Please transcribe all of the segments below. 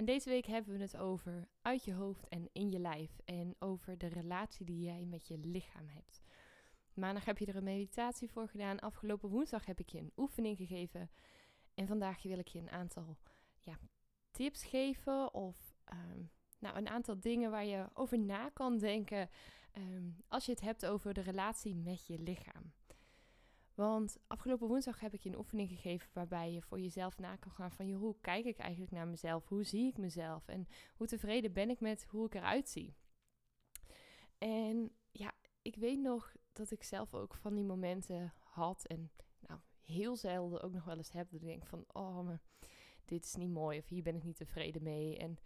En deze week hebben we het over uit je hoofd en in je lijf. En over de relatie die jij met je lichaam hebt. Maandag heb je er een meditatie voor gedaan. Afgelopen woensdag heb ik je een oefening gegeven. En vandaag wil ik je een aantal ja, tips geven. Of ehm, nou, een aantal dingen waar je over na kan denken. Um, als je het hebt over de relatie met je lichaam. Want afgelopen woensdag heb ik je een oefening gegeven waarbij je voor jezelf na kan gaan van hoe kijk ik eigenlijk naar mezelf? Hoe zie ik mezelf? En hoe tevreden ben ik met hoe ik eruit zie? En ja, ik weet nog dat ik zelf ook van die momenten had en nou heel zelden ook nog wel eens heb dat ik denk van oh, maar dit is niet mooi of hier ben ik niet tevreden mee. En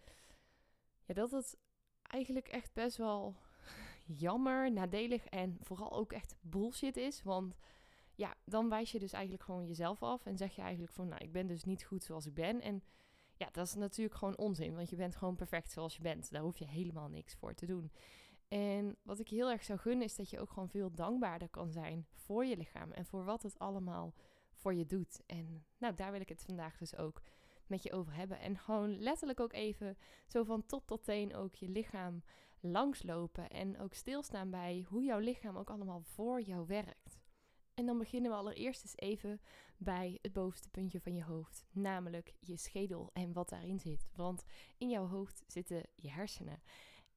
ja, dat het eigenlijk echt best wel jammer, nadelig en vooral ook echt bullshit is, want ja, dan wijs je dus eigenlijk gewoon jezelf af en zeg je eigenlijk van, nou, ik ben dus niet goed zoals ik ben. En ja, dat is natuurlijk gewoon onzin, want je bent gewoon perfect zoals je bent. Daar hoef je helemaal niks voor te doen. En wat ik heel erg zou gunnen is dat je ook gewoon veel dankbaarder kan zijn voor je lichaam en voor wat het allemaal voor je doet. En nou, daar wil ik het vandaag dus ook met je over hebben. En gewoon letterlijk ook even zo van top tot teen ook je lichaam langslopen en ook stilstaan bij hoe jouw lichaam ook allemaal voor jou werkt. En dan beginnen we allereerst eens even bij het bovenste puntje van je hoofd, namelijk je schedel en wat daarin zit. Want in jouw hoofd zitten je hersenen.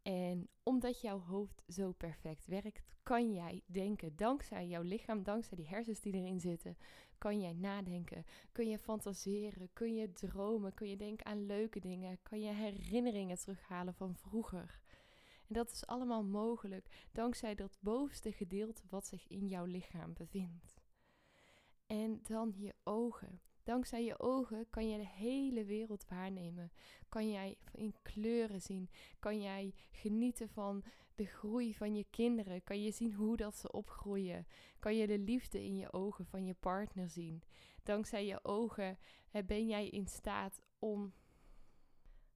En omdat jouw hoofd zo perfect werkt, kan jij denken, dankzij jouw lichaam, dankzij die hersens die erin zitten, kan jij nadenken, kun je fantaseren, kun je dromen, kun je denken aan leuke dingen, kan je herinneringen terughalen van vroeger. En dat is allemaal mogelijk dankzij dat bovenste gedeelte wat zich in jouw lichaam bevindt. En dan je ogen. Dankzij je ogen kan je de hele wereld waarnemen. Kan jij in kleuren zien. Kan jij genieten van de groei van je kinderen. Kan je zien hoe dat ze opgroeien. Kan je de liefde in je ogen van je partner zien. Dankzij je ogen ben jij in staat om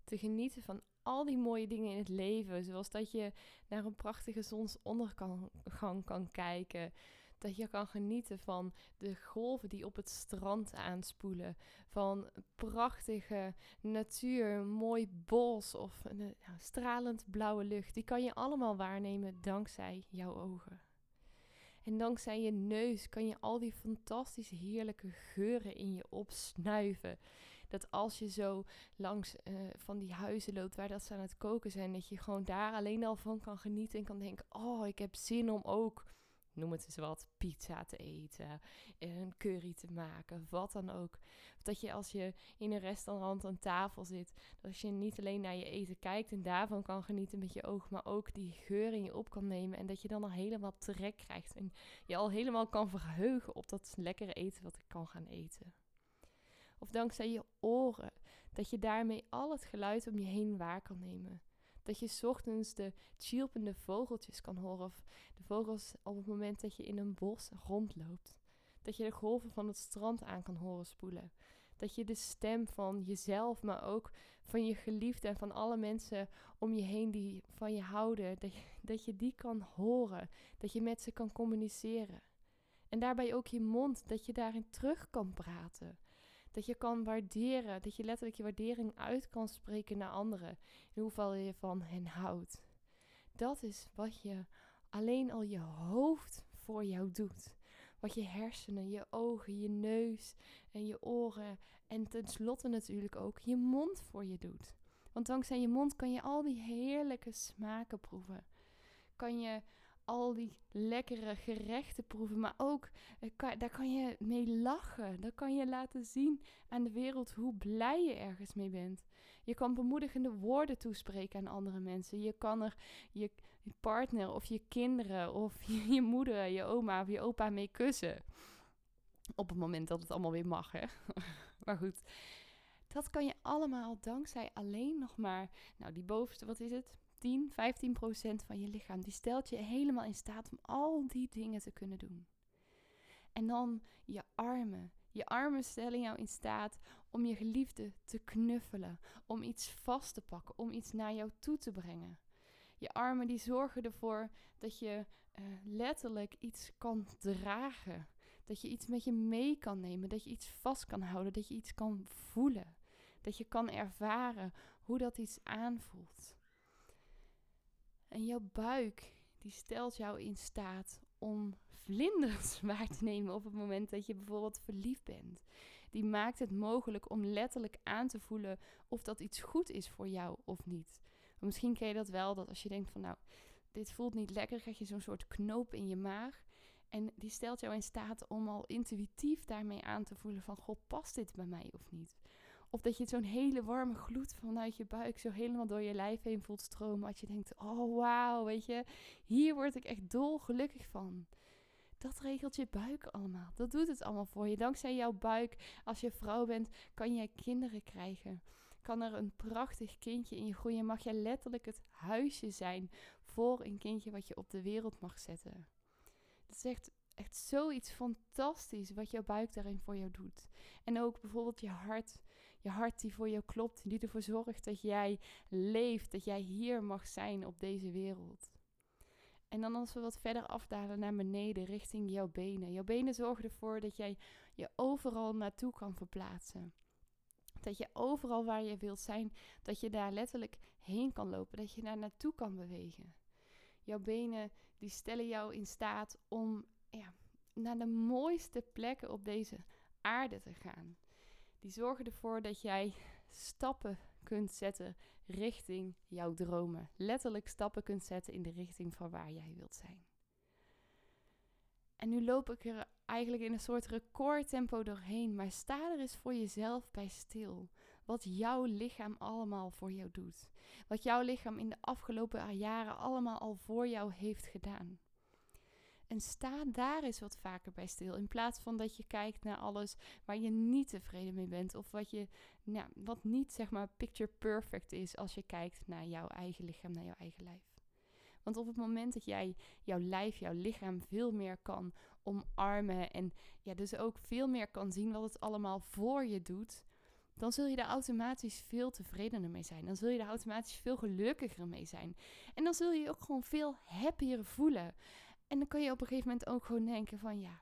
te genieten van al die mooie dingen in het leven. Zoals dat je naar een prachtige zonsondergang kan kijken. Dat je kan genieten van de golven die op het strand aanspoelen. Van prachtige natuur, mooi bos of een stralend blauwe lucht. Die kan je allemaal waarnemen dankzij jouw ogen. En dankzij je neus kan je al die fantastische, heerlijke geuren in je opsnuiven dat als je zo langs uh, van die huizen loopt waar dat ze aan het koken zijn, dat je gewoon daar alleen al van kan genieten en kan denken: Oh, ik heb zin om ook, noem het eens wat, pizza te eten, een curry te maken, wat dan ook. Dat je als je in een restaurant aan tafel zit, dat je niet alleen naar je eten kijkt en daarvan kan genieten met je oog, maar ook die geur in je op kan nemen en dat je dan al helemaal trek krijgt en je al helemaal kan verheugen op dat lekkere eten wat ik kan gaan eten. Of dankzij je oren. Dat je daarmee al het geluid om je heen waar kan nemen. Dat je ochtends de chilpende vogeltjes kan horen. Of de vogels op het moment dat je in een bos rondloopt. Dat je de golven van het strand aan kan horen spoelen. Dat je de stem van jezelf, maar ook van je geliefde en van alle mensen om je heen die van je houden, dat dat je die kan horen. Dat je met ze kan communiceren. En daarbij ook je mond, dat je daarin terug kan praten. Dat je kan waarderen, dat je letterlijk je waardering uit kan spreken naar anderen. In hoeveel je van hen houdt. Dat is wat je alleen al je hoofd voor jou doet. Wat je hersenen, je ogen, je neus en je oren en tenslotte natuurlijk ook je mond voor je doet. Want dankzij je mond kan je al die heerlijke smaken proeven. Kan je al die lekkere gerechten proeven. Maar ook, eh, daar kan je mee lachen. Dat kan je laten zien aan de wereld hoe blij je ergens mee bent. Je kan bemoedigende woorden toespreken aan andere mensen. Je kan er je partner of je kinderen of je, je moeder, je oma of je opa mee kussen. Op het moment dat het allemaal weer mag, hè. maar goed. Dat kan je allemaal dankzij alleen nog maar, nou die bovenste, wat is het? 10, 15 procent van je lichaam. Die stelt je helemaal in staat om al die dingen te kunnen doen. En dan je armen. Je armen stellen jou in staat om je geliefde te knuffelen, om iets vast te pakken, om iets naar jou toe te brengen. Je armen die zorgen ervoor dat je uh, letterlijk iets kan dragen. Dat je iets met je mee kan nemen, dat je iets vast kan houden, dat je iets kan voelen. Dat je kan ervaren hoe dat iets aanvoelt. En jouw buik, die stelt jou in staat om vlinders waar te nemen op het moment dat je bijvoorbeeld verliefd bent. Die maakt het mogelijk om letterlijk aan te voelen of dat iets goed is voor jou of niet. misschien ken je dat wel, dat als je denkt van nou, dit voelt niet lekker, krijg je zo'n soort knoop in je maag. En die stelt jou in staat om al intuïtief daarmee aan te voelen van, goh, past dit bij mij of niet? Of dat je zo'n hele warme gloed vanuit je buik zo helemaal door je lijf heen voelt stromen. Dat je denkt, oh wauw, weet je, hier word ik echt dol gelukkig van. Dat regelt je buik allemaal. Dat doet het allemaal voor je. Dankzij jouw buik, als je vrouw bent, kan jij kinderen krijgen. Kan er een prachtig kindje in je groeien. Mag je letterlijk het huisje zijn voor een kindje wat je op de wereld mag zetten. Dat is echt, echt zoiets fantastisch wat jouw buik daarin voor jou doet. En ook bijvoorbeeld je hart. Je hart die voor jou klopt, die ervoor zorgt dat jij leeft, dat jij hier mag zijn op deze wereld. En dan als we wat verder afdalen naar beneden richting jouw benen. Jouw benen zorgen ervoor dat jij je overal naartoe kan verplaatsen. Dat je overal waar je wilt zijn, dat je daar letterlijk heen kan lopen, dat je daar naartoe kan bewegen. Jouw benen die stellen jou in staat om ja, naar de mooiste plekken op deze aarde te gaan. Die zorgen ervoor dat jij stappen kunt zetten richting jouw dromen. Letterlijk stappen kunt zetten in de richting van waar jij wilt zijn. En nu loop ik er eigenlijk in een soort recordtempo doorheen, maar sta er eens voor jezelf bij stil. Wat jouw lichaam allemaal voor jou doet. Wat jouw lichaam in de afgelopen jaren allemaal al voor jou heeft gedaan. En sta daar eens wat vaker bij stil. In plaats van dat je kijkt naar alles waar je niet tevreden mee bent. Of wat, je, nou, wat niet zeg maar picture perfect is als je kijkt naar jouw eigen lichaam, naar jouw eigen lijf. Want op het moment dat jij jouw lijf, jouw lichaam veel meer kan omarmen. En ja, dus ook veel meer kan zien wat het allemaal voor je doet. Dan zul je daar automatisch veel tevredener mee zijn. Dan zul je daar automatisch veel gelukkiger mee zijn. En dan zul je je ook gewoon veel happier voelen. En dan kan je op een gegeven moment ook gewoon denken van ja,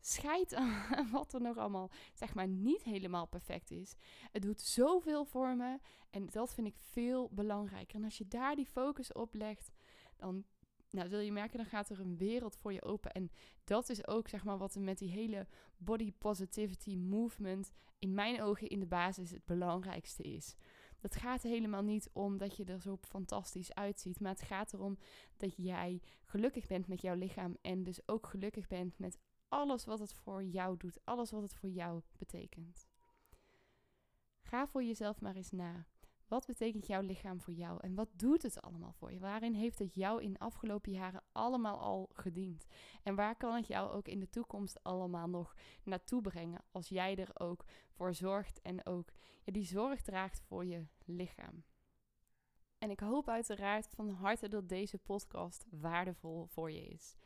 scheid aan wat er nog allemaal zeg maar niet helemaal perfect is. Het doet zoveel voor me en dat vind ik veel belangrijker. En als je daar die focus op legt, dan nou, zul je merken, dan gaat er een wereld voor je open. En dat is ook zeg maar wat er met die hele body positivity movement in mijn ogen in de basis het belangrijkste is. Dat gaat helemaal niet om dat je er zo fantastisch uitziet. Maar het gaat erom dat jij gelukkig bent met jouw lichaam. En dus ook gelukkig bent met alles wat het voor jou doet. Alles wat het voor jou betekent. Ga voor jezelf maar eens na. Wat betekent jouw lichaam voor jou en wat doet het allemaal voor je? Waarin heeft het jou in de afgelopen jaren allemaal al gediend? En waar kan het jou ook in de toekomst allemaal nog naartoe brengen als jij er ook voor zorgt en ook ja, die zorg draagt voor je lichaam? En ik hoop uiteraard van harte dat deze podcast waardevol voor je is.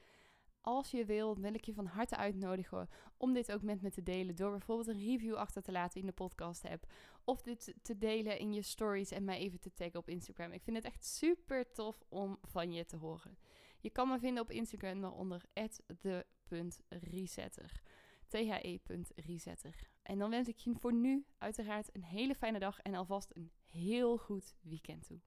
Als je wil, wil ik je van harte uitnodigen om dit ook met me te delen. Door bijvoorbeeld een review achter te laten in de podcast app. Of dit te delen in je stories en mij even te taggen op Instagram. Ik vind het echt super tof om van je te horen. Je kan me vinden op Instagram onder the.resetter. The.resetter. En dan wens ik je voor nu uiteraard een hele fijne dag en alvast een heel goed weekend toe.